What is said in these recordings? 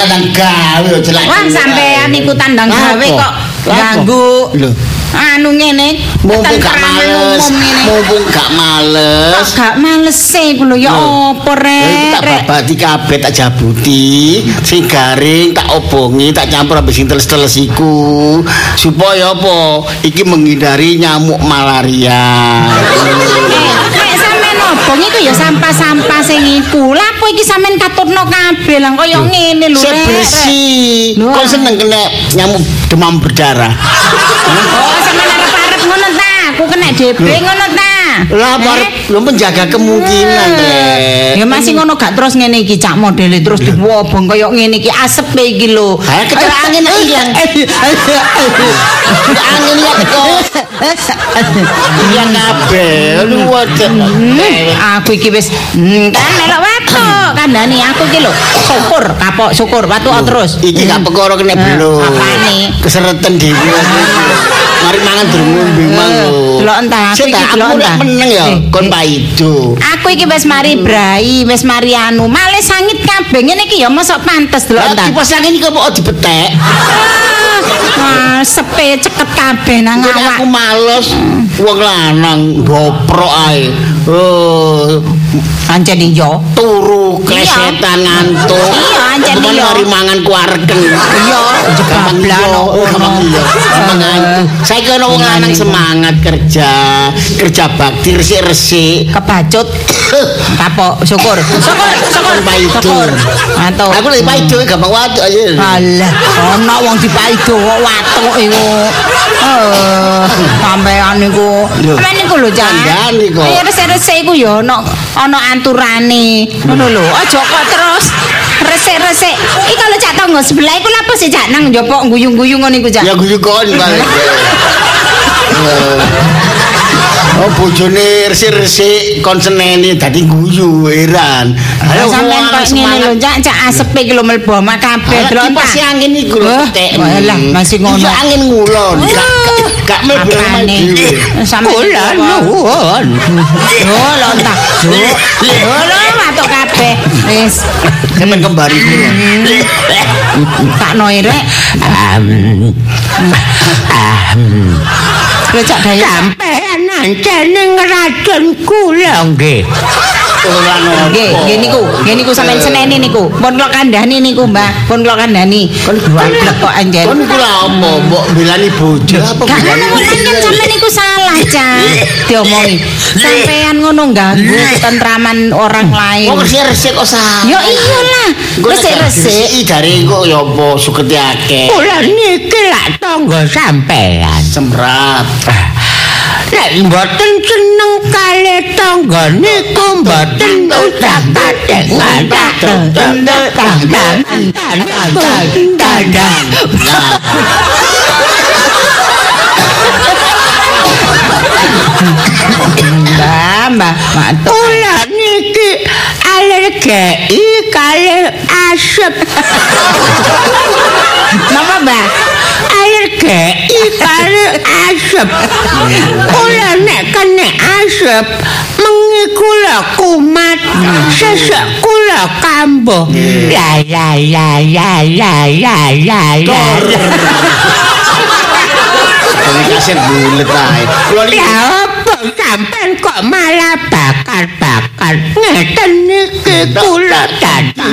tandang gawe yo jelek. Wah, sampean iku tandang gawe kok ganggu. Lho. Anu ngene. Mumpung gak males, mumpung gak Kok males. gak males iku lho ya Eh, rek? tak babati kabeh tak jabuti sing garing tak obongi tak campur ambek sing teles-teles iku supaya apa iki menghindari nyamuk malaria obong iku ya sampah-sampah sing iku. Lah apa iki sampean katurno kabeh lah kaya ngene lho Lho. kok seneng kena nyamuk demam berdarah Oh, sampean arep-arep ngono ta? Aku kena DB ngono ta? lah Eh? arep lu menjaga kemungkinan. Ya masih ngono gak terus ngene iki cak modele terus diwobong kaya ngene iki asep iki lho. Ayo kecil angin ilang. angin ya iya kabeh lu wadah Hmm, aku iki wis hmm, kan melok watuk kandhani aku iki lho syukur kapok syukur watuk terus. Iki gak perkara kena Hmm, belum. apane? Kesereten dhewe. Mari mangan durung ngombe mang lho. Delok entah, aku iki delok aku entah. meneng ya Eh, kon eh. paido. Aku iki wis mari brai, wis mari anu, male sangit kabeh ngene iki ya mosok pantes delok entah. kipas angin iki kok dipetek. Ah, sepe ceket kabeh nang Nek aku awak. males wong lanang goprok ae. Oh, Ancen yo. turu klesetan ngantuk. Iya, ancen Cuman iya. mari mangan kuarken. Iya, Gampang jebablan iya, iya. Ngantuk. Saiki ono wong lanang semangat kerja, kerja bakti resik-resik. Kebacut. Kapok, syukur. Syukur, syukur. Syukur. Matur. Aku lagi paido gampang watuk aja. Alah, ana wong dipaido kok watuk iku. Eh, sampean niku. Sampeyan niku lho, Cak. Kok. Ayo resik-resik iku ya ana ana aturane. Ngono lho. Aja kok terus resik-resik. Iki kalau cak tangga sebelah iku lapo sih cak nang njopok guyung-guyung ngono iku, Cak. Ya guyu kon. Oh bojone resik-resik kon seneni dadi guyu heran. Ayo sampean kok ngene lho, Cak, cak asep iki lho mlebu omah kabeh. Delok kipas tak. angin iku lho Wah, petek. walah, masih ngono. Iya angin ngulon. Gak mlebu omah dhewe. Sampe Kula nuwun. Oh, lontak. Oh, lho matuk kabeh. Wis Sampeyan kembari kula. tak noe rek. Lho cak daya. Sampeyan ancene ngracun kula nggih. Nggih, nggih niku, nggih niku sampean seneni niku. Pun kula kandhani niku, Mbah. Pun kula kandhani. Kon duablek kok anjen. Kon iku lha apa? Mbok belani bojo apa belani? kan sampean niku salah, Cak. Diomongi. Sampean ngono ganggu ketentraman orang lain. Kok resik-resik kok salah? Yo iyalah. Resik-resik. Resik dari kok ya apa suketi akeh. Kula niki lak tangga sampeyan. Semrat. Nek mboten seneng kali tangga niku mboten usah kadek ngadak tendel tandang tandang tandang. Mbah, Mbah, matur. Kula niki alergi kali asep. Napa, Mbah? alergi kali asep. Kula nek kena asep mengi kula kumat, sesek kula kambuh. La la la la la la la kasir bulet ae. Kula niki Ya apa sampean kok malah bakar-bakar ngeten niki kula dadi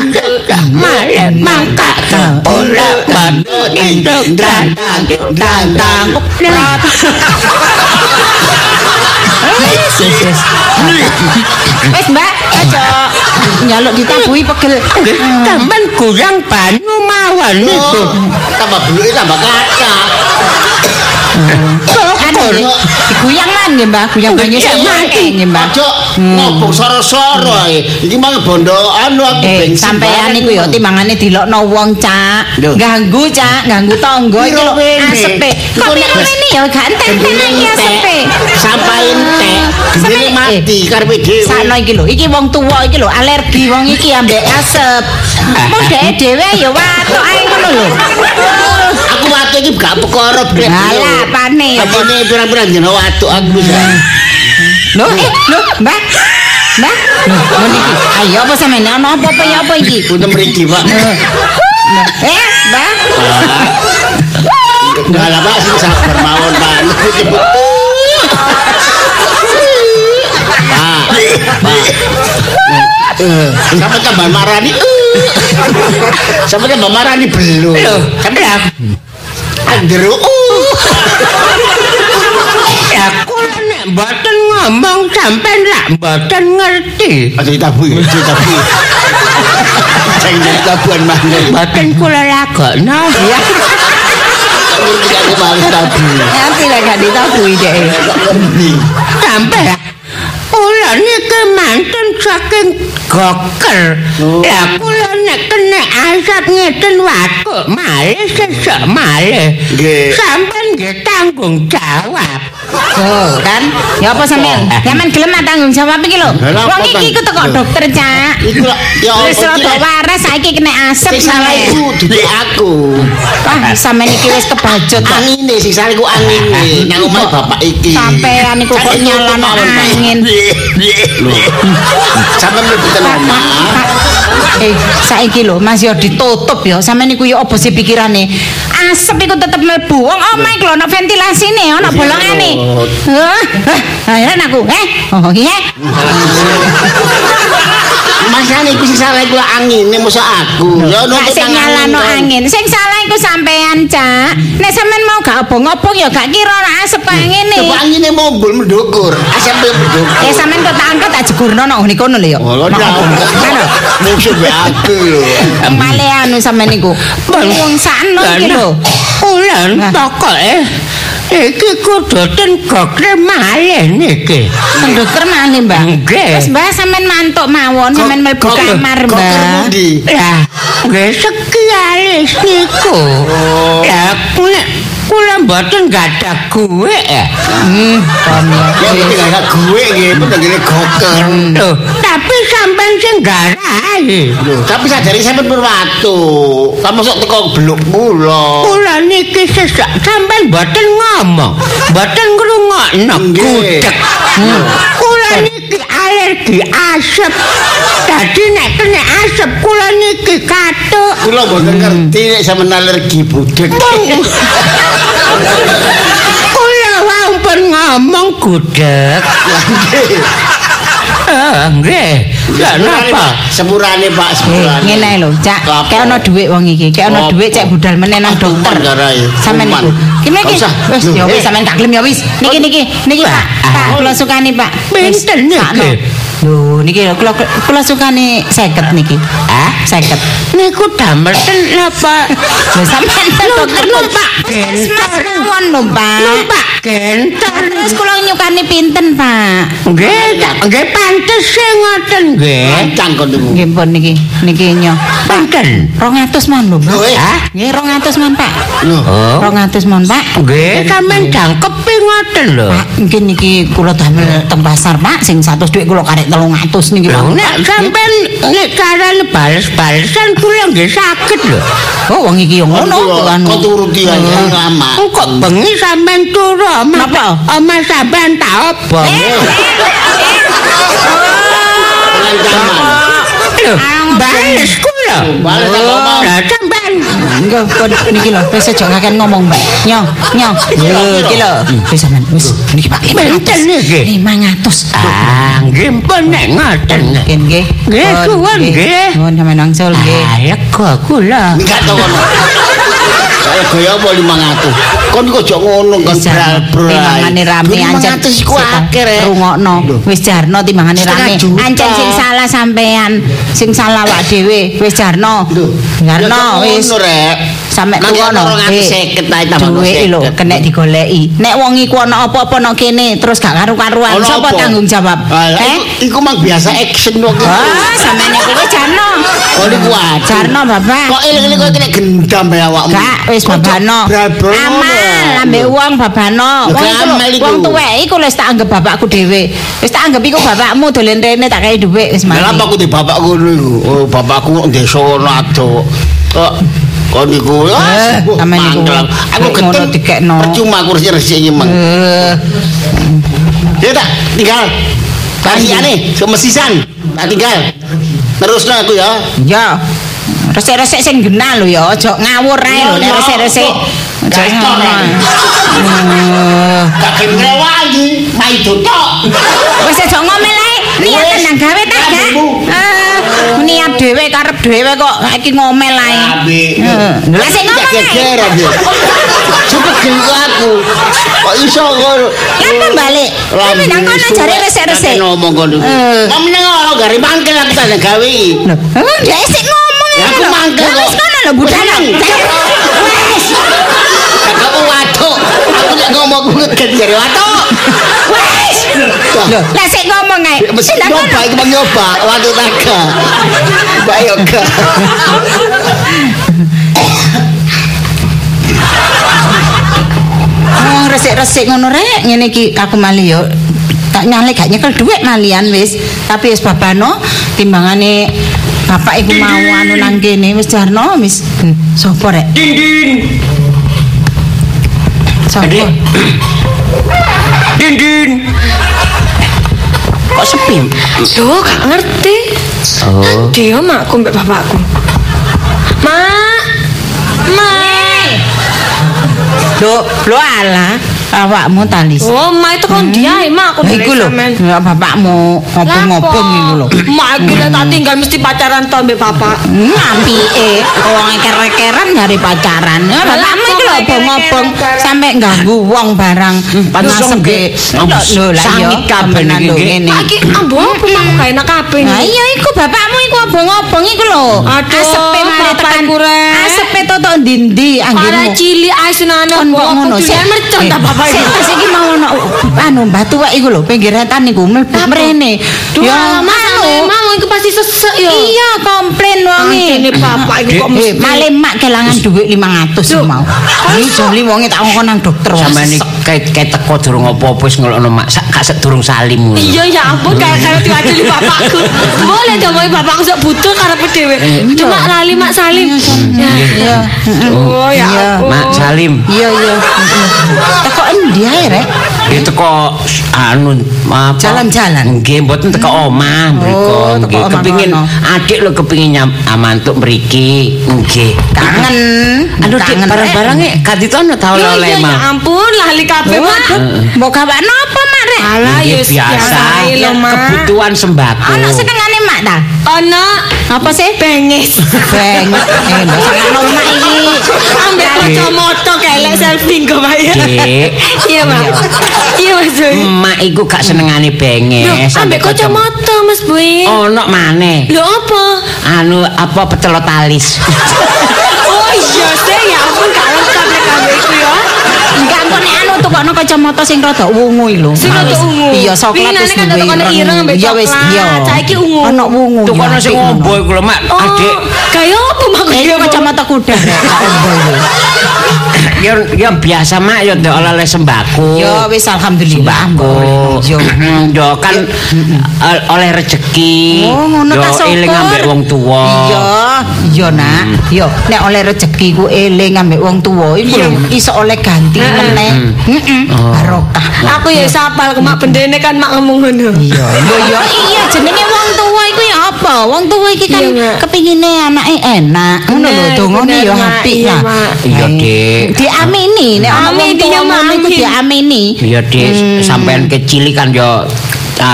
malah mangkat kula bantu induk dandang dandang Wis, Mbak, aja nyaluk ditabuhi pegel. Sampeyan kurang banyu mawon niku. tambah buluke tambah kaca. Anu diguyang man nggih, Mbah. Guyang banyu sak mati nggih, Mbah. Aja ngobong soro-soro ae. Iki mang bondo anu aku Eh, bensin. sampean niku ya timbangane dilokno wong, Cak. Ganggu, Cak, ganggu tangga iki lho asepe. Kok Iku piro ya gak entek-entek iki asepe. Sampai entek. Dene mati karepe dhewe. Sakno iki lho, iki wong tuwa iki lho, alergi wong iki ambek asep. Mau dhek dhewe ya watuk ae ngono lho. Aku watu iki gak perkara brek. Alah, apane? Apane pirang-pirang dina watu aku wis. Lho, eh, lho, Mbak. Lho niki. Ayo apa sampeyan ana apa-apa ya apa iki? Punten mriki, Pak. Eh, Mbah. Enggak lah, Pak, sing sabar mawon, Pak. Pak, Pak. Eh, sampai tambah marani. Sampai tambah marani belum. Loh, kenapa? Andero. Ya kula nek mboten ngomong sampean lak mboten ngerti. Aja tabu, aja tabu. Jangan tabuan maneh. Mboten kula lakokno ya. Ngerti aku males tabu. Ngerti lah gak ditabui deh. Ngerti. Sampai kula niki mantun saking goker. Oh. Ya kula nek kena asap ngeten watuk malih sesuk malih. Nggih. Sampeyan nggih tanggung jawab. Oh, kan? Ya apa sampean? Sampean gelem tanggung jawab iki lho. Wong iki ku teko Bang? dokter, Cak. Iku ya Wis rada waras saiki kena asap salah sampean. iku dudu aku. Ah, sampean iki wis kebajut kok. Angine sing salah iku angine. Nang omahe bapak iki. Sampean iku kok nyalano angin. Sampeyan mlebu. Eh, saiki lho Mas yo ditutup ya. Sampeyan iku yo apa sih pikirane? Asep iku tetep mlebu. Wong iku lho ana ventilasine, ana bolongane. Hah? Heran aku, eh? Oh iya. Masane iku sing salah iku angine mosok aku. Ya nuntut sing nyalano angin. Sing salah iku sampean, Cak. Nek sampean mau gak obong-obong ya gak kira ana asep kaya ngene. Coba angine mombul mendukur. Asap mendukur. Eh sampean kok tak angkat tak jegurno nang ngene kono lho ya. Oh, ora. obong. Musuh be aku lho. Male anu sampean niku. Wong sakno iki lho. Ulan Nah. Iki kudu ten gokre malih niki. Teng dokter malih, Mbak. Nggih. Wis Mbak sampean mantuk mawon, sampean mlebu kamar, Mbak. Lah, nggih sekialis niku. Lah kula mboten gadah gue ya. Hmm, Ya gue nggih, goker. Tapi sampean sing garahi. Lho, tapi sadari sampean Purwatu. Kamu sok teko bluk kula. Kula niki sesuk sampean mboten ngomong, mboten ngrungokno gudeg. Hmm. Kula niki alergi asap. Dadi nek kena asap kula niki katuk. Kula mboten ngerti nek sampean alergi budek. Kula wae ngomong gudeg. Ah, nggih. Lah napa? Sepurane Pak, sepurane. ngene lho, Cak. Kayak ono dhuwit wong iki, ono Apa? dhuwit cek budal meneh nang dokter. Sampeyan niku. Kene iki. Wis ya wis sampeyan gak ya wis. Niki niki, niki Pak. Pak, kula sukani Pak. Wis, Pinten niki? Lho, niki lho kula kula sukani 50 niki. Ah, 50. niku damel ten napa? Lho sampeyan ten dokter numpak Wis Mas mawon lho, Pak. Numpak gentar. Terus kula nyukani pinten, Pak? Nggih, nggih pantes sing ngoten nggih. Rancang kon niku. Nggih pun niki, niki nyo. Pinten? 200 mon lho, Pak. Lho, eh. Hah? Nggih 200 mon, Pak. Lho, Oh. 200 mon, Pak. Nggih, sampean jangkepi ngoten lho. Pak, mungkin niki kula damel teng pasar, Pak. Sing 100 dhuwit kula karek 300 niki. Lho nek sampean nek carane bales-balesan kula nggih saged lho. Oh, wong iki yo ngono Kok anu. kok turuti ae lama. Kok bengi sampean turu omah. Napa? Omah sampean tak obong. Pengancaman. Lho, bales kula. Bales tak ngomong. Enggak, kok niki lho, wis aja kaken ngomong, Mbak. Nyo, nyo. Lho, iki lho. Wis sampean, wis. Niki Pak, Pinten niki? 500. Ah, nggih pun nek ngoten. Nggih, nggih. Nggih, suwun, nggih. Nuwun sampean angsul nggih. Ah, lega kula. Enggak to gaya apa 500? Kon kok aja ngono kon Wis jarno, bral-bral. timbangane rame ancen 500 iku akeh rek. rungokno wis jarno timbangane Setengah rame ancen sing salah sampean sing salah wak dhewe wis jarno jarno ya wis sampe tuwa no ana 250 ae tambah duwe lho 50. kena digoleki nek wong iku ana apa-apa nang kene terus gak karu-karuan sapa apa? tanggung jawab eh iku- Iku mang biasa action kok. ah sampean iku jarno Oh niku waduh. jarno bapak Kok eling-eling kok kena gendam ya awakmu. Gak, wis babano. Amal ambek wong babano. Wong gak iku amal iku. tuwek iku wis tak anggap bapakku dhewe. Wis tak anggap iku bapakmu dolen rene tak kei dhuwit wis Lah apa mati. aku di bapak ngono iku? Oh, bapakku kok desa ono ado. Kok kok niku Eh, ah, sampe niku mangkel. Aku dikekno. Percuma aku resik-resik iki mang. Ya tak tinggal. Kasiane, semesisan. Tak tinggal. Terusno aku ya. Ya. Resik-resik sing genah lho ya, aja ngawur ae lho nek resik-resik. Aja Eh, maido tok. Wis aja ngomel ae. Niat tenang gawe ta, Gak? Eh, niat dhewe karep dhewe kok iki ngomel ae. Eh, Lah sik gegeran dia. Cepet gengku aku. Kok iso kok. Lah balik. Tapi nang kono jare resik-resik. Ngomong kono. Eh. Ngomong nang ora gari mangkel aku tak gawe. Sik ngomong Ya, ae aku mangkel Lah, Wis kok. kono lho budal. Wes. Kakakmu watuk. Aku nek ngomong jare watuk. Wes. Lho, lah sik ngomong ae. Mesti kono. nyoba iki mau nyoba watuk naga. Mbak Yoga. Oh, resik-resik ngono rek. Ngene iki aku mali yo. Tak nyale gak nyekel dhuwit malian wis. Tapi wis babano timbangane bapak iku mau anu nang kene wis jarno wis. Hmm, Sopo rek? Dindin, Sopo? dindin. Kok sepi? Loh, gak ngerti. Oh. Dia makku mbak bapakku. Mak. Mak. Lho, lho ala. Awakmu talis. Oh, mak itu kan dia, mak aku Iku lho, ya bapakmu ngopo-ngopo iku lho. Mak iki lek tak tinggal mesti pacaran to mbek bapak. Ngampike wong kerekeran nyari pacaran. Bapakmu iku lho obong-obong sampe ganggu wong barang. Nasebe. nggih. Lho lah ya. Sangit kabeh nggih. ngene. Iki ambo apa mak gak enak kabeh nih. iya iku bapakmu iku obong-obong iku lho. Asepe mari tekan. Rek. Asepe toto ndi-ndi Para anggirmu. cilik Kon kok ngono sik. mercon ta bapak Sik iki. mau ono anu mbah tuwek iku lho pinggiretan niku mlebu mrene. Dua mas mau iku pasti sesek yo. Iya komplain wonge. Ini bapak iki kok Eh, mesti male mak kelangan duit 500 Loh, mau. Iki joli wonge tak ngkon nang dokter. Sampeyan iki teko durung apa-apa wis ngelokno mak sak gak sedurung salim ngono. Iya ya ampun kayak kayak diwakili bapakku. Boleh dong mau bapakku sok butuh karep dhewe. Aduh mak lali mak Salim. Ya. Iya. Oh ya. Mak Salim. Iya iya. Teko endi ae rek? Nggih teko anu apa? Jalan-jalan. Nggih mboten teko omah mriku. Oh, Nggih ngono. adik lho kepingin nyam amantuk mriki. Nggih. Kangen. Aduh Dik, Kangen, Rek. barang-barangnya kaditono tau Iya oleh iya ya ampun lali kabeh mak. Mbok gawakno apa mak rek? Alah Nggih, ya biasa mak. kebutuhan sembako. Ono senengane mak ta? Ono Apa sih? benges. Beng. Eh, senengane mak iki. Ambek kacamata kelek selfie kok Pak ya. Iya Mak. Iya Mas Boy. Emak iku gak senengane Loh, benges ambek kacamata Mas Boy. Ono maneh. Lho apa? Anu apa pecelot alis. Oh iya sih ya ampun gak lengkap nek kabeh iku ya. Enggak engko nek anu tukokno kacamata sing rada ungu iki lho. Sing rada ungu. Iya, coklat wis kan duwe tukokno ireng. Iya wis iya. Saiki ungu. Ono ungu. Ya, kono sing ngombo iku lho mak. Oh, Adik Kayak apa mak? Eh, kacamata kuda ombo ya ya biasa mak ya ndek oleh sembako. Ya wis alhamdulillah. sembako. Yo. Yo kan eh, oleh rezeki. Oh, ngono Yo ta syukur. eling ambek wong tuwa. Iya, iya nak. Yo, nek oleh rezeki ku eling ambek wong tuwa iku iso oleh ganti meneh. Heeh. Barokah. Aku ya sapal ke mak bendene kan mak ngomong ngono. Iya, lho ya iya jenenge wong tuwa iku ya apa? Wong tuwa iki kan Iya, kepingine anake enak. Ngono lho, dongone ya apik Iya, lah. Mak. Iya, Dik. Diamini nek ana wong tuwa iya, ngono iku amin. diamini. Iya Dik, sampean kecil kan yo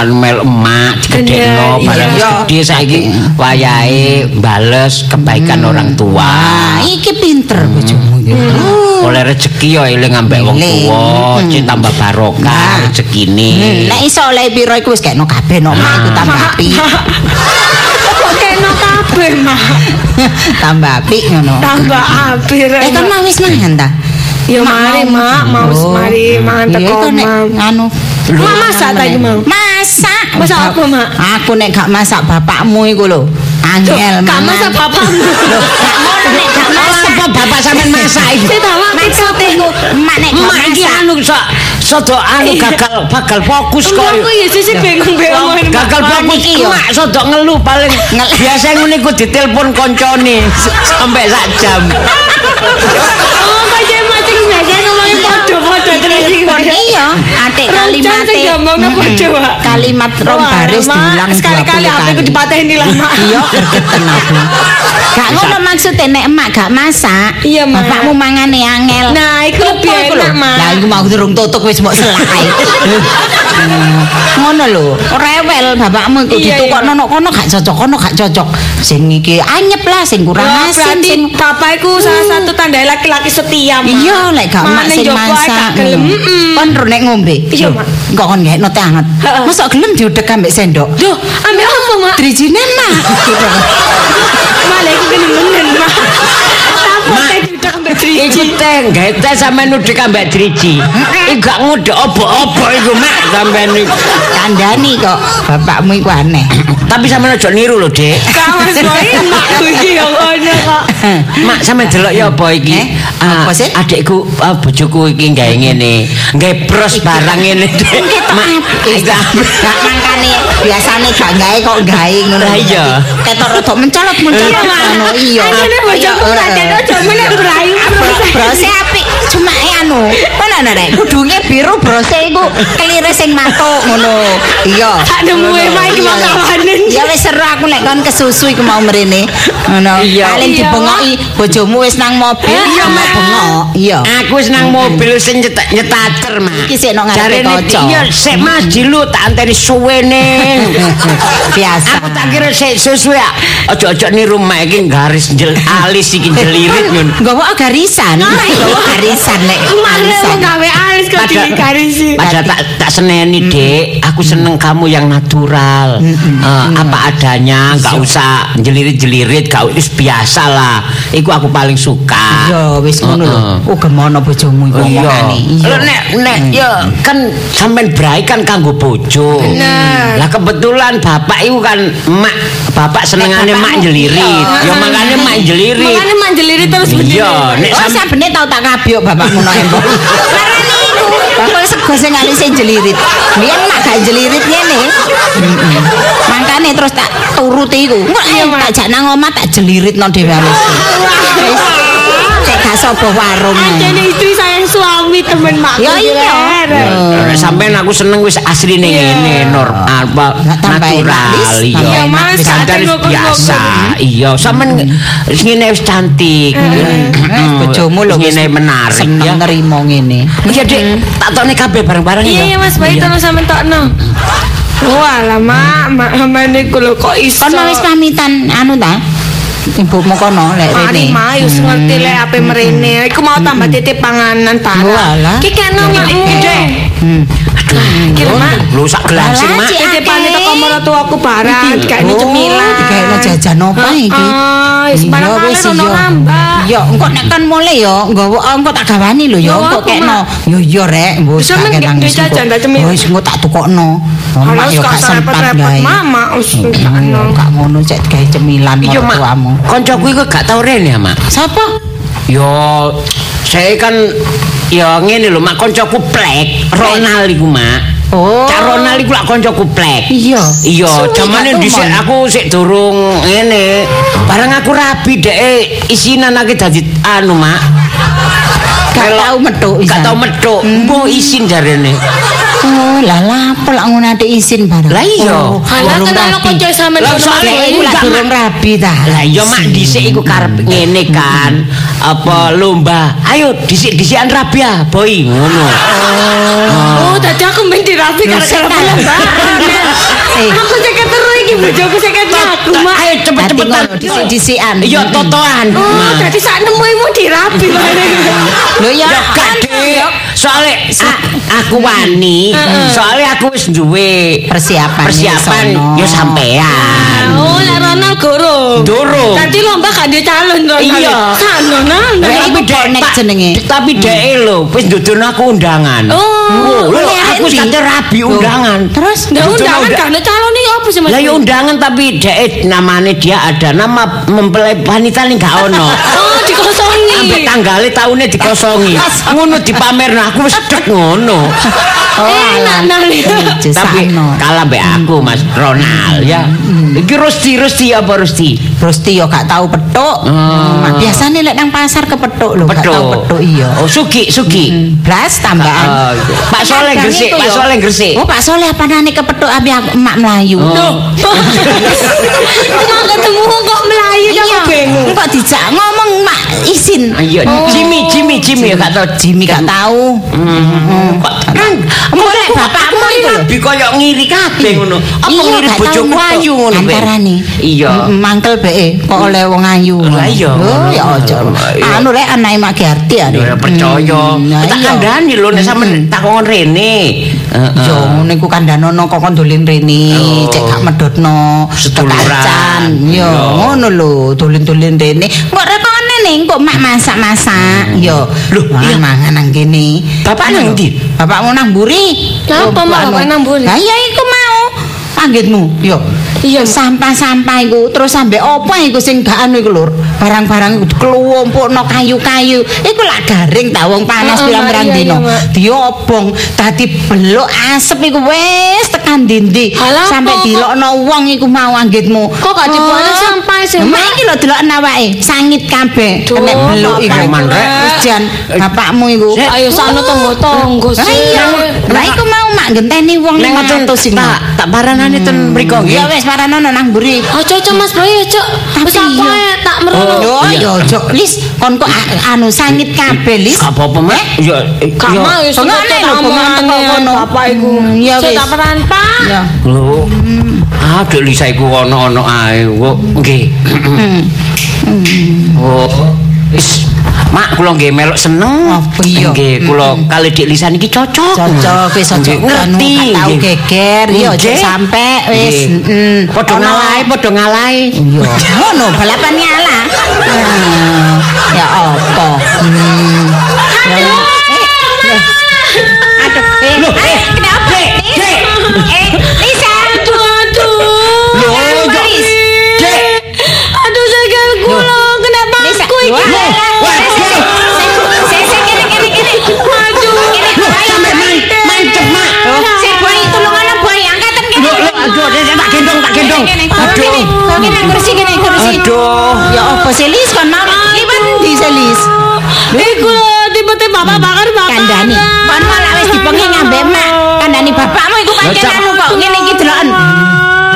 mel emak digedekno Bener, barang gede saiki wayahe bales kebaikan orang tua. Ah, iki pinter bojomu iki. Oleh rezeki yo eling ambek wong tuwa, cek tambah barokah Nah. rezekine. Hmm, nek iso oleh piro iku wis kekno kabeh no mak iku tambah apik. Kok kena kabeh mak. tambah apik ngono. Tambah apir. Eh kan mau wis mangan ta? Ya mari mak, mau wis mari mangan teko Mak. anu. Mak masak ta iki mau? Masak. Masak apa, Mak? Aku nek gak masak bapakmu iku lho. Angel Gak mangan. masak bapakmu. Gak ngono nek gak masak. Apa bapak sampean masak iki? Saya tahu mak Maksudnya iku mak nek gak Mak masak. anu sak sodo anu gagal bakal fokus kok. Aku ya sih bingung-bingung. Gagal fokus iki mak sodo ngeluh paling biasa ngene iku ditelepon koncone sampai sak jam. Oh, Iya, atik ngomongno Mak. Kalimat rong baris diulang 20 sekali-kali kali. HP ku dipateni lah, Mak. Iya, aku. Gak ngono maksudnya nek emak gak masak. Iya, Mak. Bapakmu mangane angel. Nah, iku lebih Apa iku enak, Mak. Lah iku mau durung tutuk wis mbok selai. Hmm, Ngono lho, rewel bapakmu iku ditukokno nok kono gak cocok, kono gak cocok. Sing iki anyep lah, sing kurang asin, sing bapak iku salah satu tanda laki-laki setia. Iya, lek gak mak sing masak. gak gelem. Hmm. Kon nek ngombe. Iya, Mak. Kok kon ngekno teh anget. Mosok gelem diudek ambek sendok. Duh, ambil apa, Mak? Drijine mak. Malah iku kene menen, Mak. Ambek Iku teh, gawe teh sampean nudek ambek driji. Iku gak ngudek opo-opo iku mak sampean iku. Kandani kok bapakmu iku aneh. Tapi sampean aja niru lho, Dik. Mas Boy, makku iki yang ngono kok. Mak sampean delok ya apa iki? Eh, apa sih? Adikku ah, bojoku iki gawe ngene. Gawe bros barang ngene, Dik. Mak, gak mangkane biasane gak gawe kok gawe ngono. Lah iya. Ketok rada mencolot mencolot ngono iya. Ajane bojoku Iya, tak aja meneh brayu. Brose apik cuma e anu. Kono ana rek kudunge biru brose iku kelire sing matuk ngono. Iya. Tak nemu e Mak iki mau kawanen. Ya wis seru aku lek kon kesusu iku mau mrene. Ngono. Iya. Paling Iya, dibengoki bojomu wis nang mobil. Iya, Mak Mak. bengok. Iya. Aku wis nang mobil sing nyetak nyetater, Mak. Iki sik ngarepe Jarene, kaca. Iya, sik Mas jilu tak anteni suwene. Biasa. Aku tak kira sik sesuai. Ojo-ojo niru Mak iki garis jel alis iki jelirit ngono. Nggawa garisan. Garisan gawe alis kok Pada- digarisi. Tak tak seneni, Dek. Aku seneng kamu yang natural. Eh, apa adanya, nggak usah jelirit-jelirit, gak wis biasa lah. Iku aku paling suka. Iya wis ngono lho. Oh gemono bojomu iku Iya. omongane. Lho nek nek ya kan sampean brai kan kanggo bojo. Bener. Lah kebetulan bapak iku kan emak bapak senengane Nek mak jelirit. iya. Ya makane mak jelirit. Makane manjeliri terus Iya, nek Oh sabene tau tak kabyuk bapakmu no embok. Larane iku. Bapak sego sing alise jelirit. Biyen mak gak jelirit ngene. Mangkane terus tak turuti iku. Tak jak nang omah tak jeliritno dhewe alise. Gak sapa warung. Ajane istri sayang suami temen mak. Ya iya. Nek sampean aku seneng wis asline ngene normal apa enak, natural iya. Enak. Mas biasa. Iya, sampean wis ngene wis cantik. Bojomu lho ngene menarik seneng ya. nerimo ngene. Iya, Dik. Tak tokne kabeh bareng-bareng Iya ya. iya Mas Bayi tolong sampean tokno. Walah mak, mak hamane ku lho kok iso. Mau wis pamitan anu ta? Ibumu kono lek Mari rene. mak wis ngerti lek ape merene. Iku mau tambah titip panganan barang. Ki makmu deh. Hmm. Ki lho mak. Lu sak gelas sih, Mak. Cik, Titipane Ate. teko maratuaku barang, dikene Oh, cemilan. dikene jajan apa iki? Ah, wis wis, ono iya. ngambak. Iya, engko nek kan mulai ya, nggawa engko tak gawani lho ya, Ya, engko kekno. Yo yo rek, gak men, kenang wis jajan tak cemil. Wis engko tak tukokno. Mak Harus yo gak sempat gawe. mama, wis Iya, sakno. Gak ngono cek gawe cemilan mertuamu. Koncoku iku gak tau rene ya, Mak. Sapa? Yo, saya kan ya ngene lho, Mak koncoku plek. Ronald iku, Mak. Oh. Cak Ronald iku lak koncoku plek. Iya. Iya, jamane dhisik aku sik durung ngene. Bareng aku rabi dhek isinan aku dadi anu, Mak. Gak tau metuk Gak tau metuk. Mbok isin jarene. Oh, lah lapo lak ngono ade izin bareng. Lah iya. Oh, durung kenal rapi. kanca sampean Lah, kono, soalnya Mas. Iku lak durung rapi ta. Lah iya mak dhisik iku karep ngene kan. Apa lomba. Ayo dhisik-dhisikan rabi ya, boy ngono. Oh, tadi aku main dirapi gara-gara setan. lebaran. Eh. Aku seket terus iki bojoku seket aku, Mak. Ayo Dadi cepet-cepetan. ngono disik-disikan. Iya totoan. Oh, tadi sak nemuimu dirapi bareng. Lho ya Ya gak kan Dik. Soalnya a- aku wani, soalnya aku wis duwe persiapan persiapan yo sampean. Oh, lek Ronald gorong. Durung. Tadi lomba gak dia calon Ronald. Iya. Sano nang. Lah, Tapi iku dek Pak, jenenge. Tapi dek lho wis ndudono aku undangan. Oh, lho lek aku kate rabi undangan. Terus Ndak undangan unda- gak calon apa sih Mas? Lah ya undangan tapi dek namanya dia ada nama mempelai wanita nih gak ono. Oh, dikosongi. Ambek tanggale taune dikosongi. ngono dipamerno aku wis dek ngono. Oh, Enak nang. Tapi kalah mbek aku Mas Ronald ya. Iki Rusti Rusti apa Rusti? Rosti yo gak tahu petuk. Hmm. Biasane lek nang pasar kepethuk lho, gak tahu petuk iya. Oh, Sugi, Sugi. Hmm, Blas tambahan. Ah, iya. Pak Soleh Gresik, Pak. Soleh Gresik. Oh, Pak Soleh apa nane kepethuk abi emak Melayu. Oh. Emang ketemu kok Melayu Iya, aku bingung. kok dijak ngomong mak izin. Ayo, Jimmy, Jimmy, Jimmy gak tau Jimmy gak tahu. Nang, Boleh bapakmu lho. Lebih koyo ngiri kabeh ngono. Apa ngiri gak bojo tahu metu. ayu ngono? Antarane. Iya. Mm, Mangkel be kok oleh wong ayu. Lah iya. Ya aja. Anu lek anake mak Gerti ya. Ya percaya. Nah, Tak kandhani lho nek sampean takon rene. Heeh. Yo ngene ku kandhanono kok kon dolen rene, Oh. cek gak medhotno Seduluran. Yo ngono lho, dolen-dolen rene. Kok rekone ning kok mak masak-masak. Yo. Loh, iya. mangan nang kene. Bapak nang lho, ndi? Bapakmu nang mburi. Mak, anu. bapak nang mburi? Lah iya iku mau. Anggitmu, yo. Iya, sampah-sampah iku terus sampe apa iku sing gak anu iku lur. Barang-barang iku klumpukno kayu-kayu. Iku lak garing ta wong panas pirang-pirang iya, dino. iya, Mak. Diobong dadi beluk asep iku wis tekan dindi. Sampe dilokno wong iku mau anggitmu. Kok gak dibuatno sampah sih, Mak? Iki lho delokno awake, sangit kabeh. Nek beluk iku. Bapak Man, Rek. Wis jan bapakmu iku. Ayo sana tonggo-tonggo Lah sih. Lah iku mau mak genteni wong Nek 500 iku. tak tak paranane ten mriku nggih. Ya wis paranono nang mburi. Aja aja Mas Boy aja. Tapi Wis apa tak merono. Yo yo ojo lis kon kok anu sangit kabeh lis. Gak apa-apa, Mak. Ya Gak ya. mau ya Bengane lho, kok kono. Bapak iku. Hmm, ya wis. tak peran Pak. Ya. Lho. Ah, Dek Lisa iku ono-ono ae. Kok nggih. Oh. Wis, Mak kula nggih melok seneng. Apa iya? Nggih, kula kali Dek Lisa niki cocok. Cocok wis aja Nggih, ngerti. tau geger ya aja sampe wis. Padha Ono- ngalahi, padha ngalahi. Iya. Ngono balapan nyala. Ya apa? Kursi kene, kursi. Aduh. Ya apa sih Lis kon mau liwat ndi sih Lis? Iku lho, tiba-tiba bapak bakar bakar. Kandani. Kon malah wis dipengi ngambek mak. Kandani bapakmu iku pancen anu kok ngene iki deloken.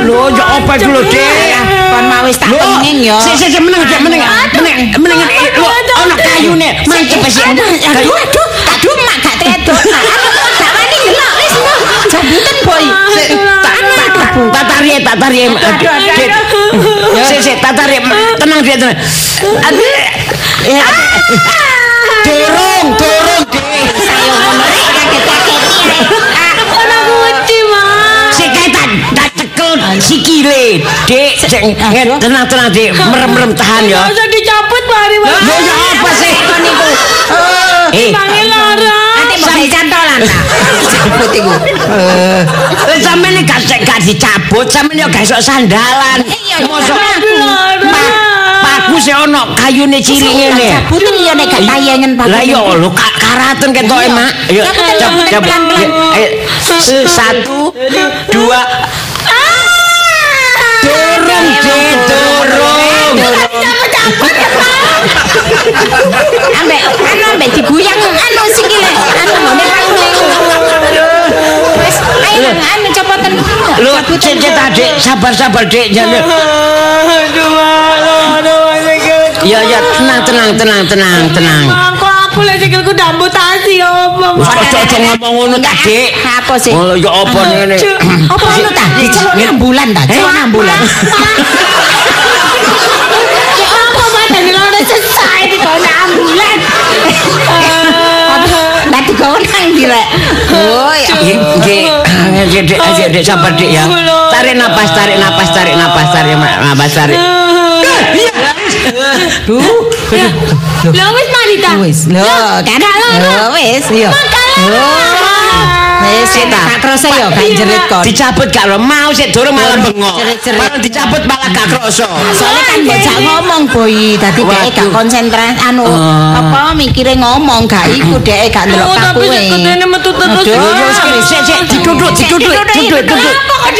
Lho, ya apa iku lho, Dek? Kon mau wis tak Lho, penging ya. sik sik meneng, Dek, meneng. Meneng, meneng. eh, Lho, ono kayune. Mancep sik. Aduh, aduh, aduh, mak gak tedo. Gak wani ndelok wis. Jambuten boy. Sik, tak tak tak tak tarik, aduh, Dek. Sik sik, tak tarik. Tenang, Dek, tenang. Aduh. Dorong, dorong, Dek. Sayo ngono kaget-kaget. Aku wedi, Mas. Sik kae tak tak cekel sikile. Aduh. tenang, tenang, Dek. Merem-merem tahan ya. Dicabut mari, Mas. Lho, ya apa sih? Kon niku. Eh, Tangi lara. Nanti mau gawe cantolan ta. Jambut iku. Eh. Lah sampeyan iki gak gak dicabut, sampeyan yo gak iso sandalan. Iya, Mosok paku sih ono kayune cilik ngene. Jabutin iya nek gak tayangen Pak. Lah yo lho ka- karaten ketoke, Iya. Mak. Yo Jabutin, cab- jabutin, cab- pelan-pelan. Ayo, Satu, dua, dorong, Dek, dorong. Ambek anu ambek diguyang anu sikile anu ngene wis ayo anu copotan Lho, cek cek tadi, sabar sabar, Dek. Jangan. Aduh, lara, aduh, Ya ya, tenang tenang tenang tenang tenang. Kok aku lek sikilku amputasi apa, Wis aja ngomong ngono ta, Dik. apa sih? Oh, ya apa ngene? apa anu ta? diceluk nang bulan ta? Celuk nang bulan selesai di kono ambulan. Lah digawe nang ndi rek? Oh ya Nggih, nggih, aja Dek sabar Dek ya. Tarik napas, tarik napas, tarik napas, tarik napas, tarik. duh. Lah wis mari ta. wis lho kan lho wis yo wis sik tak gak krasa yo gak jerit kon Dicabut gak lo mau sik durung malah bengok. Malah dicabut malah gak kroso. soalnya kan bocah ngomong boy tadi dia gak konsentrasi anu Ah. apa mikirnya ngomong gak iku dia gak ndelok Oh, tapi seketene metu terus. Yo wis ki wis sik sik diduduk diduduk duduk duduk. Apa kok?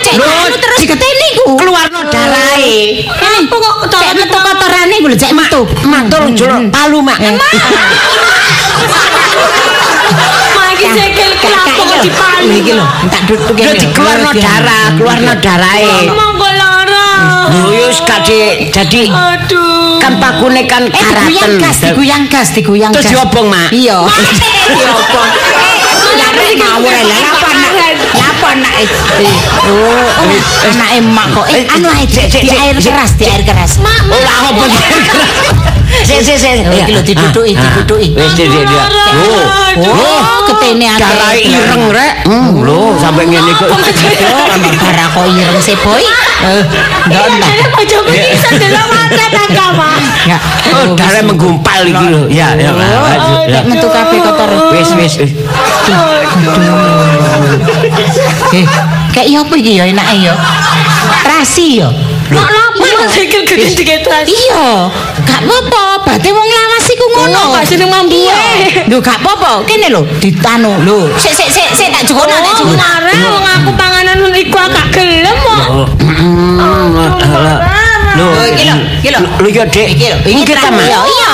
Cek anu terus diketeni ku. Keluarno darahe. Apa kok metu kotorane ku lho, cek metu. Matur jul palu mak. Iki sikil kenapa kok dipalu? Iki lho, tak duduk Lho dikeluarno darah, keluarno darahe. Monggo lara. Lho yo wis kadhe dadi Aduh. kan pakune kan Eh, karaten. gas, diguyang gas, diguyang gas. Terus diobong, Mak? Iya. Diobong. Larek ngawur lah apa? Apa nak? Oh, oh, anake emak kok. Eh, anu ae Sik, sik, di sik, air sik. keras, di air keras. Mak, mak. Ora apa Sik sik sik. Oh, iki lho diduduki, diduduki. Wis sik sik. Lho. Oh, ketene ake. Darahe ireng rek. Hmm, lho sampe ngene kok. Oh, darah kok ireng sih, boy. Eh, ndak ndak. Ada bojoku bisa delok mata tangga, Mak. Ya. Oh, darah menggumpal iki lho. Ya, ya. Oh, nek metu kabeh kotor. Wis wis. wis. Eh, kayak iya apa iki ya enake ya? Rasi ya. Kok sikil gede diketas? Iya, gak apa-apa. Bate wong lawas iku ngono. Oh, gak seneng mambu. Lho gak apa-apa. Kene lho, ditanu. Lho, sik sik sik sik tak jukona tak Oh, jukona. marah wong aku panganan iku agak gelem kok. Lho, Oh, iki lho, iki lho. Lho ya, Dik. Iki lho, iki Iki ta, Mak? Iya,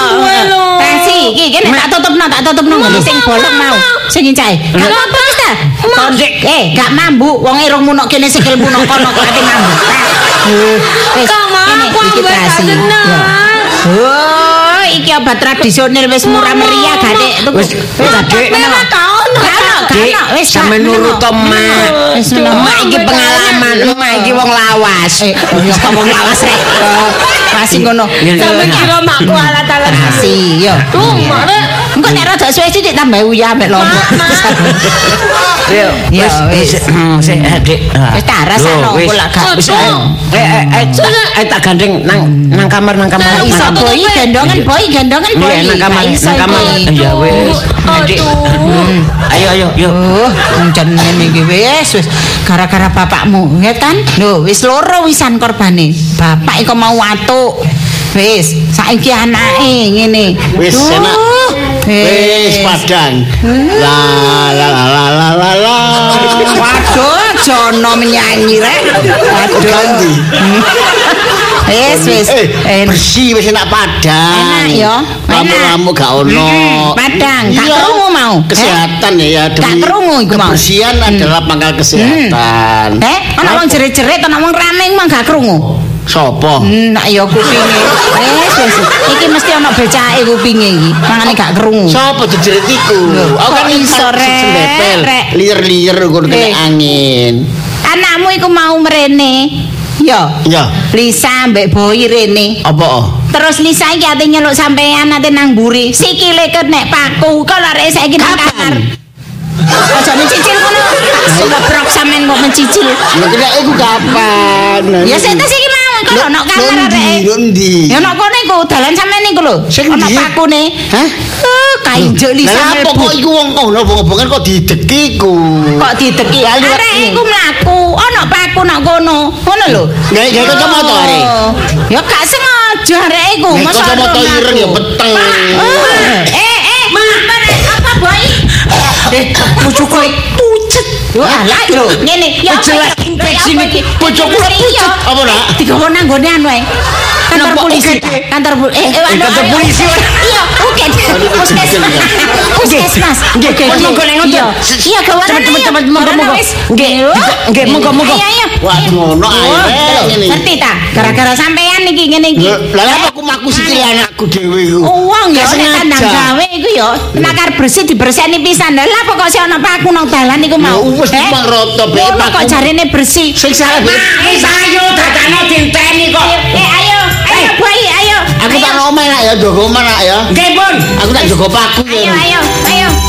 Rasi iki kene tak tutupno, tak tutupno ngene sing bolong mau. Sing incake. Gak apa-apa wis ta. Konsik. Eh, gak mambu. Wong irungmu nok kene sikilmu nok kono kok ate mambu. Eh, wis, aku iki seneng. Ya. Oh, iki obat tradisional wis murah meriah gak Dek? Tuku. Wis, wis, Dik. Wis sampe nurut to, ono. Mak. Wis ono. Emak iki pengalaman, emak iki wong lawas. Eh, kok wong lawas rek. Eh, Rasi ngono. Sampe kira makku alat-alat Rasi, yo. Tuh, marah. Engko nek rada suwe sithik tambah uyah mek lombok. Yo, wis hmm, sik Dik. Wis tak wis. aku lak gak Wis, bisa. Eh eh eh tak- eh tak gandeng nang nang kamar nang kamar. Iso nang kamar. boy gendongan boy gendongan boy. Iya, nang kamar, nang kamar. Ya wis. Dik. Aduh. Ayo ayo yo. Oh, jan ngene iki wis wis gara-gara bapakmu, kan? Lho, wis loro wisan korbane. Bapak iku mau watuk. Wis, saiki anake ngene. Wis, enak. Wis padang. La la la la la la la. Waduh, jono menyanyi rek. Waduh. Wis wis. Eh, Eh, bersih wis enak padang. Enak ya, Kamu-kamu gak ono. Mm, padang, gak krungu mau. Kesehatan ya ya Gak krungu iku mau. Kebersihan adalah pangkal kesehatan. Eh, ana wong jerit-jerit ana wong rame mah gak krungu. Sopo? Hmm, Nak ya kupinge. Wis wis. Iki mesti ana becake kupinge iki. Mangane gak krungu. Sopo jejerit iku? Aku kok iso, Rek? Lier-lier ngono kena Eh. angin. Anakmu iku mau mrene. Ya. Ya, Lisa mbek Boy rene. apa? Terus Lisa iki ate nyeluk sampean ate nang mburi. Sikile kenek paku. Kok lare saiki nang kamar. Aja mencicil ngono. Sewebrok sampean kok mencicil. Kena iku kapan? Ya sik tas iki kok ono kamar arek. Ndi? Ya ono kono iku dalan sampean iku lho. Ndi? pakune. Hah? Eh, kainjuk Lisa Lah apa mlebu. kok iku wong kono obong-obongan kok dideki ku? kok dideki arek iku mlaku ana paku nak kono ngono lho Gawe gawe kacamata arek. Oh, ya gak sengaja arek iku kacamata ora ireng ya peteng. Eh, eh eh apa boy eh bojoku pucet Yo alah lho ngene ya Jelas infeksi nih. bojoku pucet Apa nak? digawa nang gone anu ae kantor polisi Oke, kantor pol- eh eh anu, kantor ayo. polisi, iya oke puskesmas puskesmas Nggih, oke monggo ngoten. iya iya Cepet, cepet, ayo. cepet, monggo, monggo. wis. Nggih, Yo. nggih, monggo, monggo. ayo ayo Waduh, ono ae Oh, ngerti ta gara-gara sampean iki ngene iki Lah lah apa aku maku sikil anakku dhewe iku? Uang ya Gak nek kandang sengaja. gawe iku ya nakar bersih dibersihani pisan. Lah apa kok sih ana paku nang dalan iku mau? Ya wis Eh? cuma roto be Ngono kok paku. jarine bersih. Sing salah be. Wis ayo dadakno dinteni kok. Eh ayo. Aku tak nak ya, jaga omah nak ya. Nggih, Pun. Aku tak jaga paku Ayo, ayo, ayo.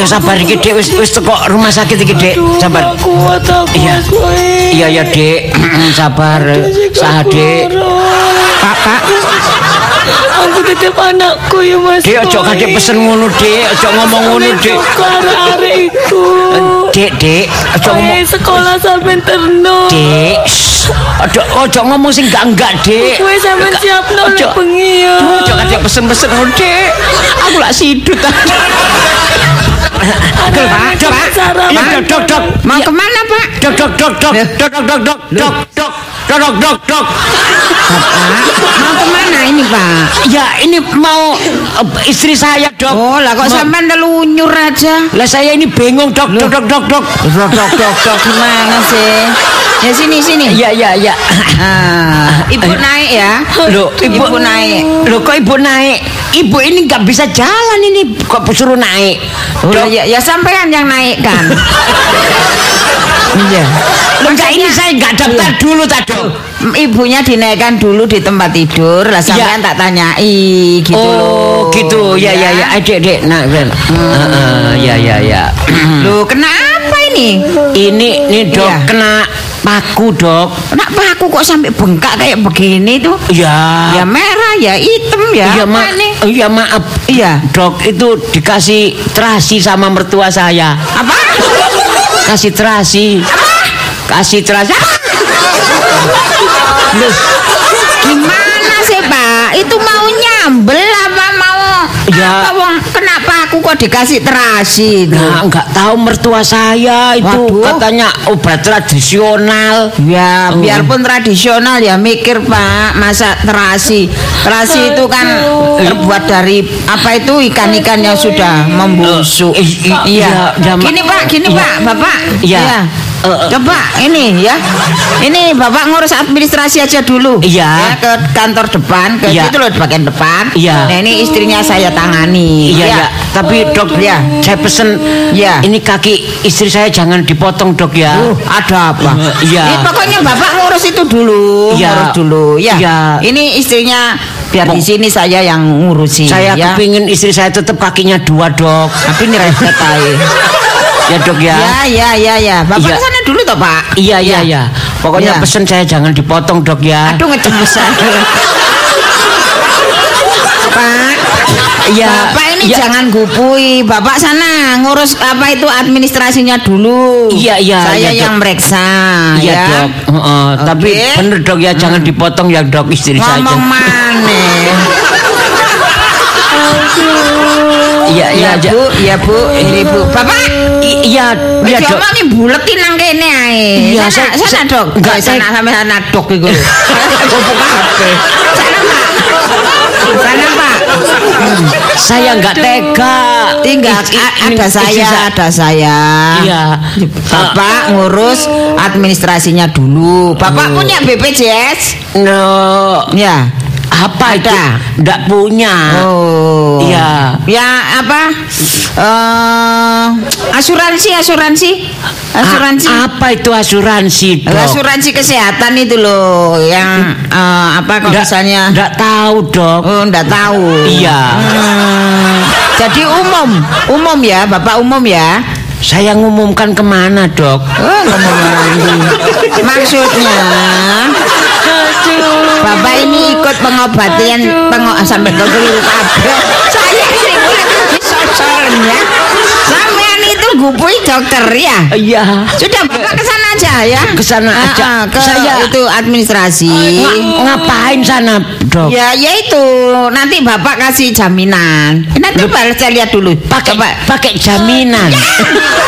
Iya sabar iki Dek wis wis teko rumah sakit iki Dek. Sabar. Gak kuat aku Iya. Iya ya Dek. sabar. Sah Dek. Pak, Pak. Aku titip anakku ya Mas Dek ojo kadek pesen ngono Dek. Ojo ngomong ngono Dek. Iku. Dek Dek ojo ngomong sekolah sampai terno. Dek. Ojo ojo ngomong sing enggak enggak Dek. Gue sampai siap Ojo. bengi ya. Ojo kadek pesen-pesen ngono Dek. Aku lak sidut. Agel Pak. Dok. Iya dok dok dok. Mau ke mana, Pak? Dok dok dok dok. Dok dok dok dok. Dok dok. Dok dok dok mau kemana ini, Pak? Ya ini mau eh, istri saya dok. Oh, lah kok sampean telunyur aja? Lah saya ini bingung dok dok dok dok dok. Dok, dok, dok, dok, gimana sih? Ya sini, sini. Ya ya ya. Ah, ibu naik ya. Loh, ibu, Ibu naik. Loh kok ibu naik? Ibu ini nggak bisa jalan ini kok suruh naik. Oh, Dok, ya, ya sampean yang naik kan. Iya. Loh, enggak ini saya nggak daftar dulu tak dok. Ibunya dinaikkan dulu di tempat tidur, lah sampean tak tanyai gitu loh. oh gitu ya ya ya adik adik nah ben. Heeh, ya ya ya. Loh, kenapa ini? ini nih dok Iya. kena paku dok. Kenapa aku kok sampai bengkak kayak begini tuh? Ya. Ya merah, ya hitam, ya Iya apa ma iya maaf. Iya. Dok itu dikasih terasi sama mertua saya. Apa? Kasih terasi. Kasih terasi. Loh, Gimana sih Pak? Itu mau nyambel apa mau? Ya. Apa kok dikasih terasi itu? Nah, enggak tahu mertua saya itu Waduh. katanya obat tradisional. Ya, Oh. biarpun tradisional ya mikir Pak, masa terasi. Terasi itu kan terbuat dari apa itu ikan-ikan yang sudah membusuk. Iya. ya, Ma- Gini Pak, gini Iya. Pak, Bapak. Iya. Iya. Eh, eh. Coba ini ya. Ini Bapak ngurus administrasi aja dulu. Iya. Ya, ke kantor depan, ke Iya. situ loh bagian depan. Iya. Nah, ini istrinya saya tangani. Iya, Ya. ya. Tapi dok, Ya. saya pesen Ya. ini kaki istri saya jangan dipotong dok ya. Uh, ada apa? Iya. Ini pokoknya Bapak ngurus itu dulu, Iya. ngurus dulu. Ya. Iya. Ini istrinya biar di sini saya yang ngurusi. saya ya. kepingin istri saya tetap kakinya dua dok. Tapi ini repot. Ya dok ya. Ya, ya, ya, ya. Bapak Iya. ke sana dulu toh, Pak. Iya iya iya. Pokoknya Iya. pesen saya jangan dipotong dok ya. Aduh ngecemes. Pak, Iya. Bapak ini iya. jangan gupui. Bapak sana ngurus apa itu administrasinya dulu. Iya, iya, Saya iya, yang Dok. meriksa Iya ya. dok. Heeh, Tapi Oke. bener dok ya jangan dipotong ya dok istri saya. Ngomong maneh. Iya iya Ya, Bu, ya Bu, ini Bu. Bapak, Iya Wis iya dok. diomongi buletin nang kene ae. Iya, sana, sana dok. enggak, sana sampai sana dok iku. Sana Pak. Sana Pak. Saya nggak tega. Tinggal ada saya, ada saya. Iya. Bapak ngurus administrasinya dulu. Bapak punya BPJS? No, Ya. Apa itu? Ada. Nggak punya. Oh. Iya. Ya apa? Eh asuransi, asuransi. Asuransi. A- apa itu asuransi dok? Asuransi kesehatan itu loh yang eh, apa kalau Nggak- misalnya nggak tahu dok. Oh, enggak tahu. Iya. Hmm, jadi umum, umum ya, Bapak umum ya. Saya ngumumkan ke mana dok? Oh. Maksudnya Bapak ini ikut pengobatan pengo sampai ke keliru kabeh. Saya sih sosornya. Sampean itu gupui dokter ya. Iya. Sudah Bapak ke sana aja ya. Ke sana Ah, aja. ah, ke Saya- itu administrasi. Nga- ngapain sana dok? Ya, ya itu nanti bapak kasih jaminan. Nanti baru saya lihat dulu. Pakai pakai jaminan.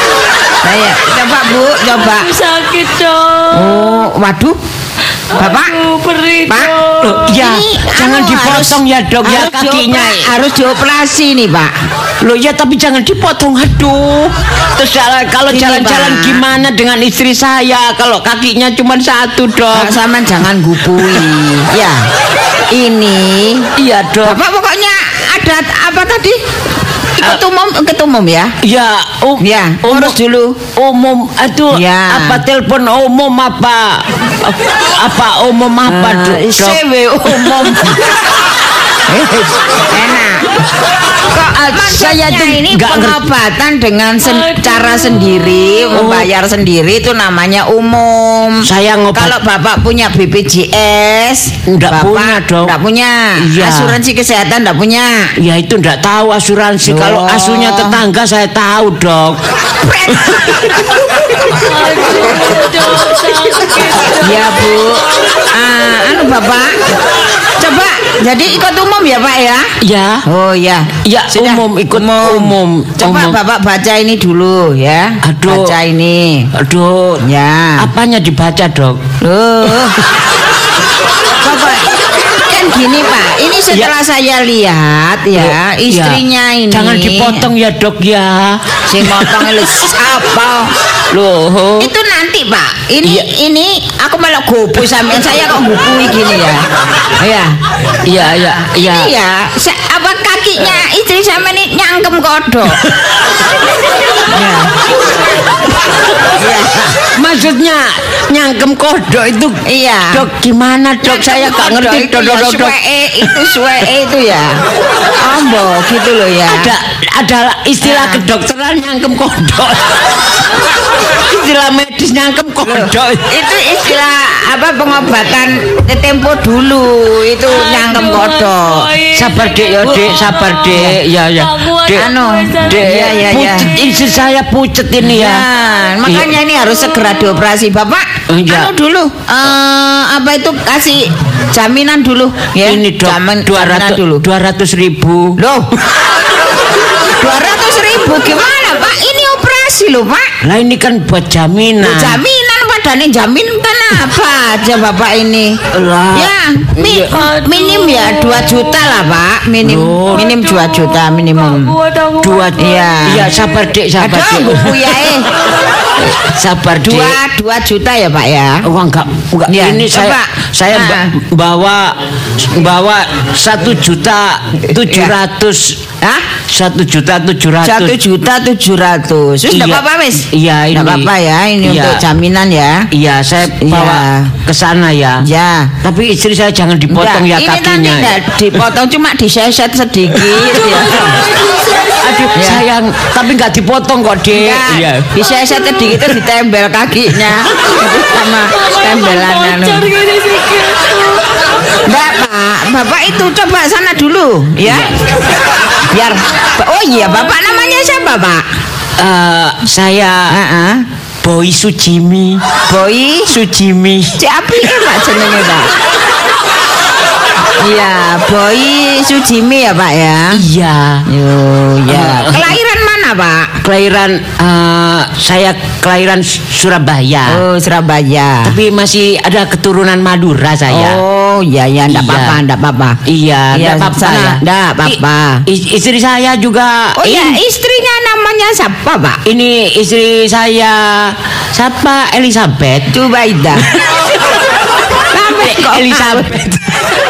saya coba bu, coba. Sakit dong. Oh, waduh, bapak, Aduh, perih Pak. Loh, ya, ini jangan anu, dipotong ya dok ya harus kakinya. diopera- harus dioperasi nih pak. Loh ya tapi jangan dipotong aduh. Terus jalan- kalau jalan-jalan gimana dengan istri saya kalau kakinya cuma satu dok? Pak sama jangan gupui. ya, ini. Iya dok. Bapak pokoknya ada apa tadi? Ikut umum, ikut umum ya. Ya, um, Ya, umum, dulu. umum itu Ya. apa telepon umum apa apa umum apa dok? dok? CW umum. Enak. Kok Maksudnya Saya tuh ini ngerti. pengobatan dengan sen- Aduh. cara sendiri, membayar sendiri itu namanya umum. Saya ngobat- Kalau Bapak punya BPJS, Nggak Bapak punya dong. nggak punya. Iya. Asuransi kesehatan nggak punya. Ya itu ndak tahu asuransi. Oh. Kalau asunya tetangga saya tahu dok. Aduh, dok, sakit. Ya Bu. Ah, anu Bapak, coba jadi ikut umum ya Pak ya. Ya. Oh ya. Ya, umum, ikut umum, Coba umum. Bapak baca ini dulu ya. Aduh. Baca ini. Aduh. Ya. Apanya dibaca dok? Loh. Bapak kan gini Pak, ini setelah saya lihat ya, istrinya Ya. ini Jangan dipotong ya dok ya. Sing motong siapa? Loh. Itu nanti Pak. Ini Iya. ini aku malah gobu sampean saya kok gubui gini ya. Ya. Iya iya iya. Ini ya, sa- apa kakinya istri sama ini nyangkem kodok. ya. Maksudnya nyangkem kodok itu Iya. dok gimana dok? Saya nggak ngerti dok ya, dok dok. dok. itu suwee itu ya. Ambo gitu loh ya. Ada ada istilah Ya. kedokteran nyangkem kodok. Istilah medis nyangkem kodok. itu istilah apa pengobatan tempo dulu itu nyangkem kodok. Sabar dek ya dek, sabar dek. Ya ya. Dek, Anu, dek. iya, iya, iya. Pucet istri saya pucet ini ya. Ya, makanya ini harus segera dioperasi Bapak. Iya. Anu dulu, eh, apa itu kasih jaminan dulu ya. Ini dok, Jamin- dua jaminan ratus dulu. dua ratus ribu. Loh. 200 ribu gimana Pak? Ini operasi loh Pak. Lah ini kan buat jaminan. Loh, jaminan padahal jamin kan apa aja Bapak ini? Lah. Ya, mi- Iya. minim ya 2 juta lah Pak. Minim Loh. minim 2 juta minimum. Kuat aku. Dua Iya. Iya sabar dek, sabar Ada dek. buku ya eh. Sabar dek. Dua, dua juta ya Pak ya. Oh enggak, enggak. Ya, ini saya coba. saya Nah. ba- bawa bawa satu juta tujuh ratus Hah? satu juta tujuh ratus Satu juta tujuh ratus. Sudah Iya. apa-apa wis? Iya, ini. Nggak apa-apa ya. Ini Iya. untuk jaminan ya. Iya saya bawa Iya. ke sana ya. Ya. Tapi istri saya jangan dipotong Enggak, ya ini nanti kakinya. enggak dipotong cuma diseset sedikit ya. Aduh Ya. sayang, tapi nggak dipotong kok dek. Iya. diseset sedikit terus ditempel kakinya sama tembelan anu. Bocor gini sikilku. Enggak, Pak. Bapak itu coba sana dulu ya. Biar Oh iya, Bapak namanya siapa, Pak? Eh, saya Heeh. Boy Sujimi. Boy Sujimi. Ciapi eh Pak jenenge Pak. Iya, Boy Sujimi ya Pak ya. Iya. Yo, ya. Eh, Kelahiran mana Pak? Kelahiran eh, saya kelahiran Surabaya. Oh, Surabaya. Tapi masih ada keturunan Madura saya. Oh, ya ya enggak Iya. apa-apa, enggak apa-apa. Iya, Iya, enggak apa-apa sana. ya. Enggak apa-apa. I- i- istri saya juga Oh ya, ini, istrinya namanya siapa, Pak? ini istri saya siapa Elizabeth. Sampai kok Elizabeth.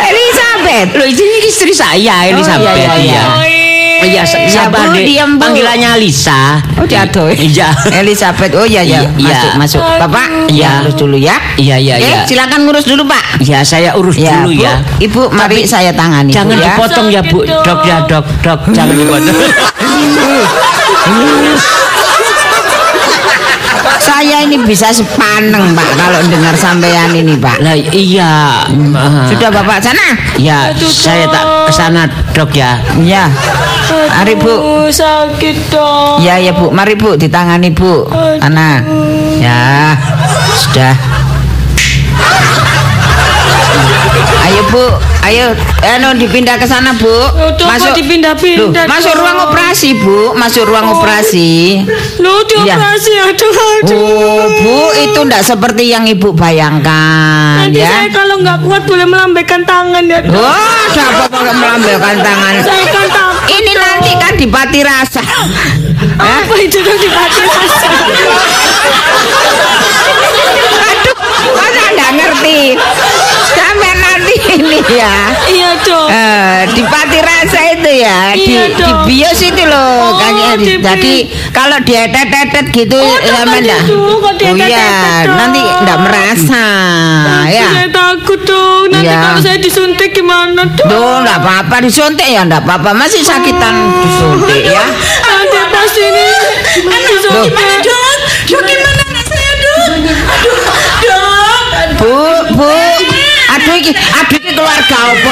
Elizabeth. Loh, ini istri saya Elizabeth. iya, iya. Oh, iya, sa- Iya, sabar Bu, deh. diam, Bu. Panggilannya Lisa. Oh, diadoh. Iya. Elizabeth. Oh iya ya, Iya, iya. masuk masuk. Bapak, Iya. ngurus dulu ya. Iya, iya, Oke, iya. silakan ngurus dulu, Pak. Ya, saya urus Ya, dulu Bu. ya. Ibu, mari saya tangani. Jangan Bu, ya. dipotong ya, Bu. Dok ya, dok, dok. Jangan dipotong. Saya ini bisa sepaneng, Pak, kalau dengar sampean ini, Pak. Lah iya. eh, Sudah Bapak sana? Ya, Aduh, saya tak Dok. ke sana, Dok ya. Ya. Mari, Bu. Sakit dong. Ya, ya, Bu. Mari, Bu, ditangani, Bu. Ana. Ya. Sudah. Ayo, Bu. Ayo, anu dipindah ke sana, Bu. Aduh, kok dipindah-pindah, masuk ruang operasi, Bu. Masuk ruang operasi. Lu Iya. dioperasi aduh aduh. Oh, Bu, itu enggak seperti yang Ibu bayangkan, Nanti ya. saya kalau nggak kuat boleh melambaikan tangan ya. Dok. Wah, siapa boleh melambaikan tangan? Saya kan takut. Ini nanti kan dipati rasa. Apa itu dong dipakai rasa? Aduh, masa nggak ngerti? Nanti ini ya. Iya, Dok. Eh, di Pati Rasa itu ya, di, Iya, di Dok. bios itu loh, Oh, di bios. Jadi kalau dietet-etet gitu, Oh, sama tadi enggak? tuh, kok Oh iya, nanti enggak merasa, ya. Saya takut dong. Nanti Iya. kalau saya disuntik gimana dong? Duh, enggak apa-apa disuntik ya, enggak apa-apa. Masih sakitan disuntik ya.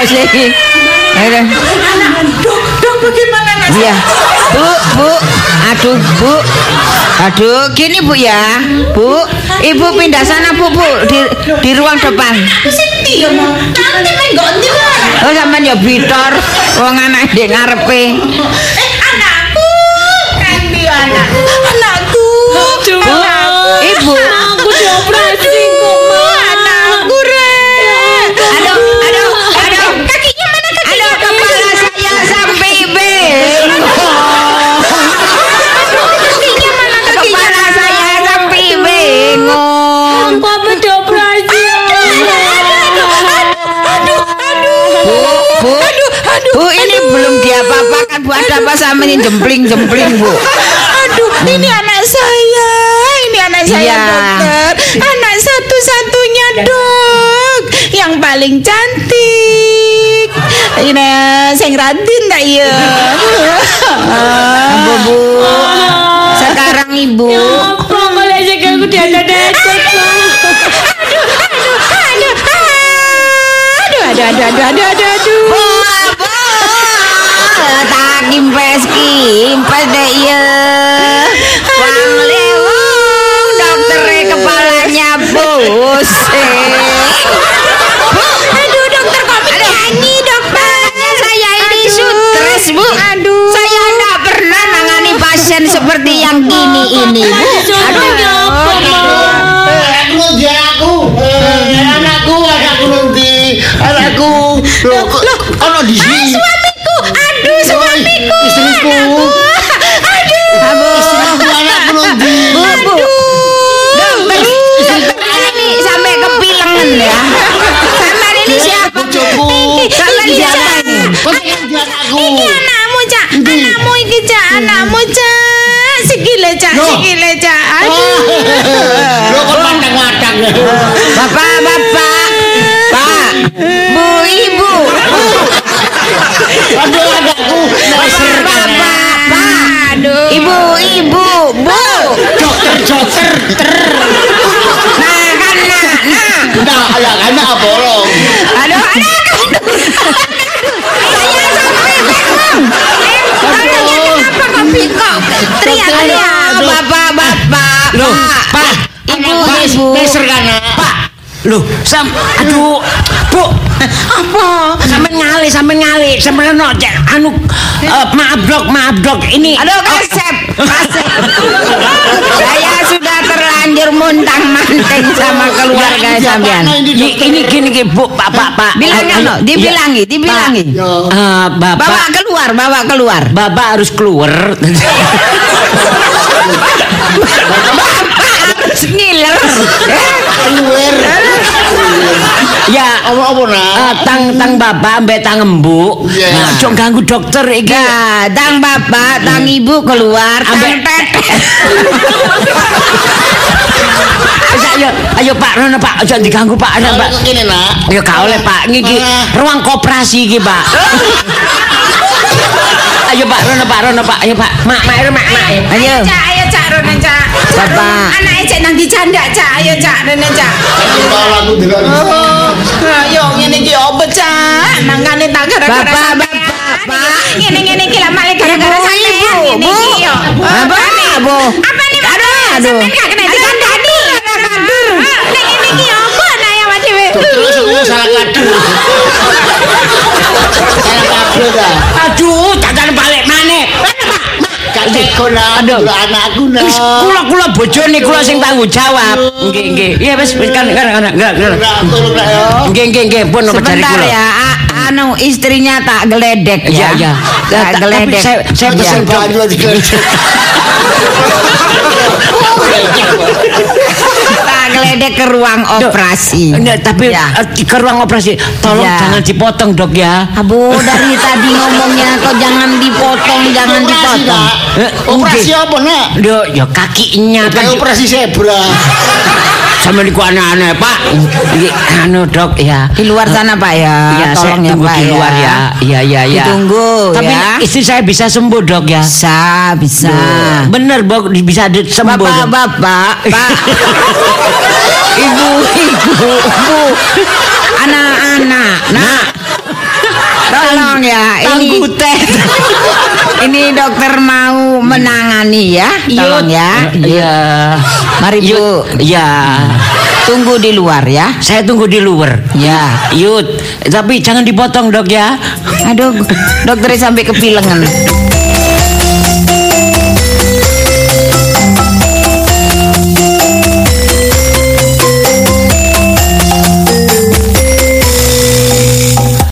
Sih? Aduh. Dok, dok bagaimana Iya. Bu, bu. Aduh, bu. Aduh, gini Bu ya. Bu, Ibu pindah sana Bu, Bu, di di ruang depan. Siti ya mau. Nanti main ganti lah. Oh, sampean ya bitor. Wong anak ndek ngarepe. Eh anakku. Kandi anak. Anakku. Aduh, Ibu. Belum diapa-apakan. Bu, ada apa sama ini jempling-jempling, Bu? Aduh, ini anak saya. Ini anak saya, Iya. dokter. Anak satu-satunya, dok. Yang paling cantik. Ini sing radin tak ya? Bu, bu. Sekarang Ibu. Apa kalau aja aku diadet-adet? Aduh, aduh, aduh, aduh, aduh, aduh, aduh. Bu, Tak kimpes kimpes deh ya. Wang lewung dokter kepalanya pusing. Aduh, dokter kok menyanyi, dokter? Saya ini stres bu. Aduh. Saya tidak pernah nangani pasien seperti yang gini ini bu. Dia aku. Eh, Anakku, anakku nanti. Anakku. Loh, ono di sini? Suamiku, aduh. Aduh. Istriku anakku. Bu, bu. Dokter, dokter ini sampai kepilengan ya. Sampai ini siapa? Bojoku. Sampai ini siapa ini? Anakku? Anakmu, Cak. Anakmu iki, Cak. Anakmu, Cak. Sikile, Cak. Sikile, Cak. Aduh. Lo kok matang-matang. Bapak, bapak. Aduh anakku. Bapak, bapak. Pak. Aduh. Ibu, ibu, bu. Dokter, dokter. Nah, kan, nah, nah. Nah, anak anak bolong. Aduh, aduh. Saya sampai bingung. Aduh. Kenapa kok bingung? Teriak-teriak. Bapak, bapak. Pak. Ibu, ibu. Kan? Pak. Loh, sam aduh. Bu, Apa? sampean ngali, sampean ngali, sampean no, cek, anu eh, maaf dok, maaf dok. Ini Aduh, kasep. Kasep. Saya sudah terlanjur muntang-manting sama keluarga sampean. ini, ini gini, gini, Bu, Pak, Pak, Pak. Bilangnya Anu, no, dibilangi, iya, dibilangi. Ya. Pak, eh, Bapak, Bawa keluar, bawa keluar. Bapak harus keluar. Keluar. ya, Apa-apa, Nak? eh, tang tang Bapak mbek tang Embu. Iya. Nah, Ojo ganggu dokter iki. Ya, tang bapak, tang ibu keluar, tang Ambek- Ayo, ayo Pak, Rono Pak, ojo diganggu Pak, Ayo, Pak. Gini, Nak? Ya gak oleh Pak, Ah. ruang koperasi iki Pak. ayo Pak, Rono Pak, Rono Pak, ayo Pak. Mak, mak, mak, mak. Ayo. Cak, ayo Cak Rono Cak. Bapak. Anaknya Cak nang dicanda Cak. Ayo Cak Rono Cak. Oh, ayo ngene iki opo Cak? Mangkane tak gara-gara Bapak, sampean. bapak, Pak. Ngene-ngene iki lah malah gara-gara sampean ngene iki yo. Apa, Bu? Apa nih? Aduh, aduh. Sampean gak kena dikandani. Nek ngene iki opo Terus aku salah kadu. Salah kadu dah. Aduh, jangan balik maneh. Gak anakku. Wis kula kula bojone kula sing tanggung jawab. Nggih, nggih. Iya wis wis kan kan kan. Nggih, nggih, nggih, pun Sebentar kula. ya, anu istrinya tak geledek Iya, ya. iya. Tak Ta- Tapi geledek. saya saya Iya. pesen. Banyu aja. tak geledek ke ruang operasi. Nggak, tapi Ya. eh, ke ruang operasi. Tolong Ya. jangan dipotong, Dok ya. Abu dari tadi ngomongnya kok jangan dipotong, jangan Operasi, dipotong. Eh, Operasi apa, Nak? Yo, ya kakinya kan Kayak operasi zebra. Sama niku aneh-aneh, Pak. Iki, anu, Dok ya. Di luar sana Pak ya, Ya, tolong ya Pak di luar ya. Iya, iya, iya. Ditunggu Tapi ya. istri saya bisa sembuh, Dok ya. Bisa, bisa. Bener, Bok, bisa di- sembuh. Bapak, Dok. bapak, pak. ibu, ibu, ibu. Anak-anak, nak. Tolong ya, ini Tangguh teh. ini dokter mau menangani ya, tolong ya. Iya. Mari Bu, Iya. tunggu di luar ya. Saya tunggu di luar. Ya. Yud, tapi jangan dipotong, Dok ya. Aduh, dokternya sampai kepilengan.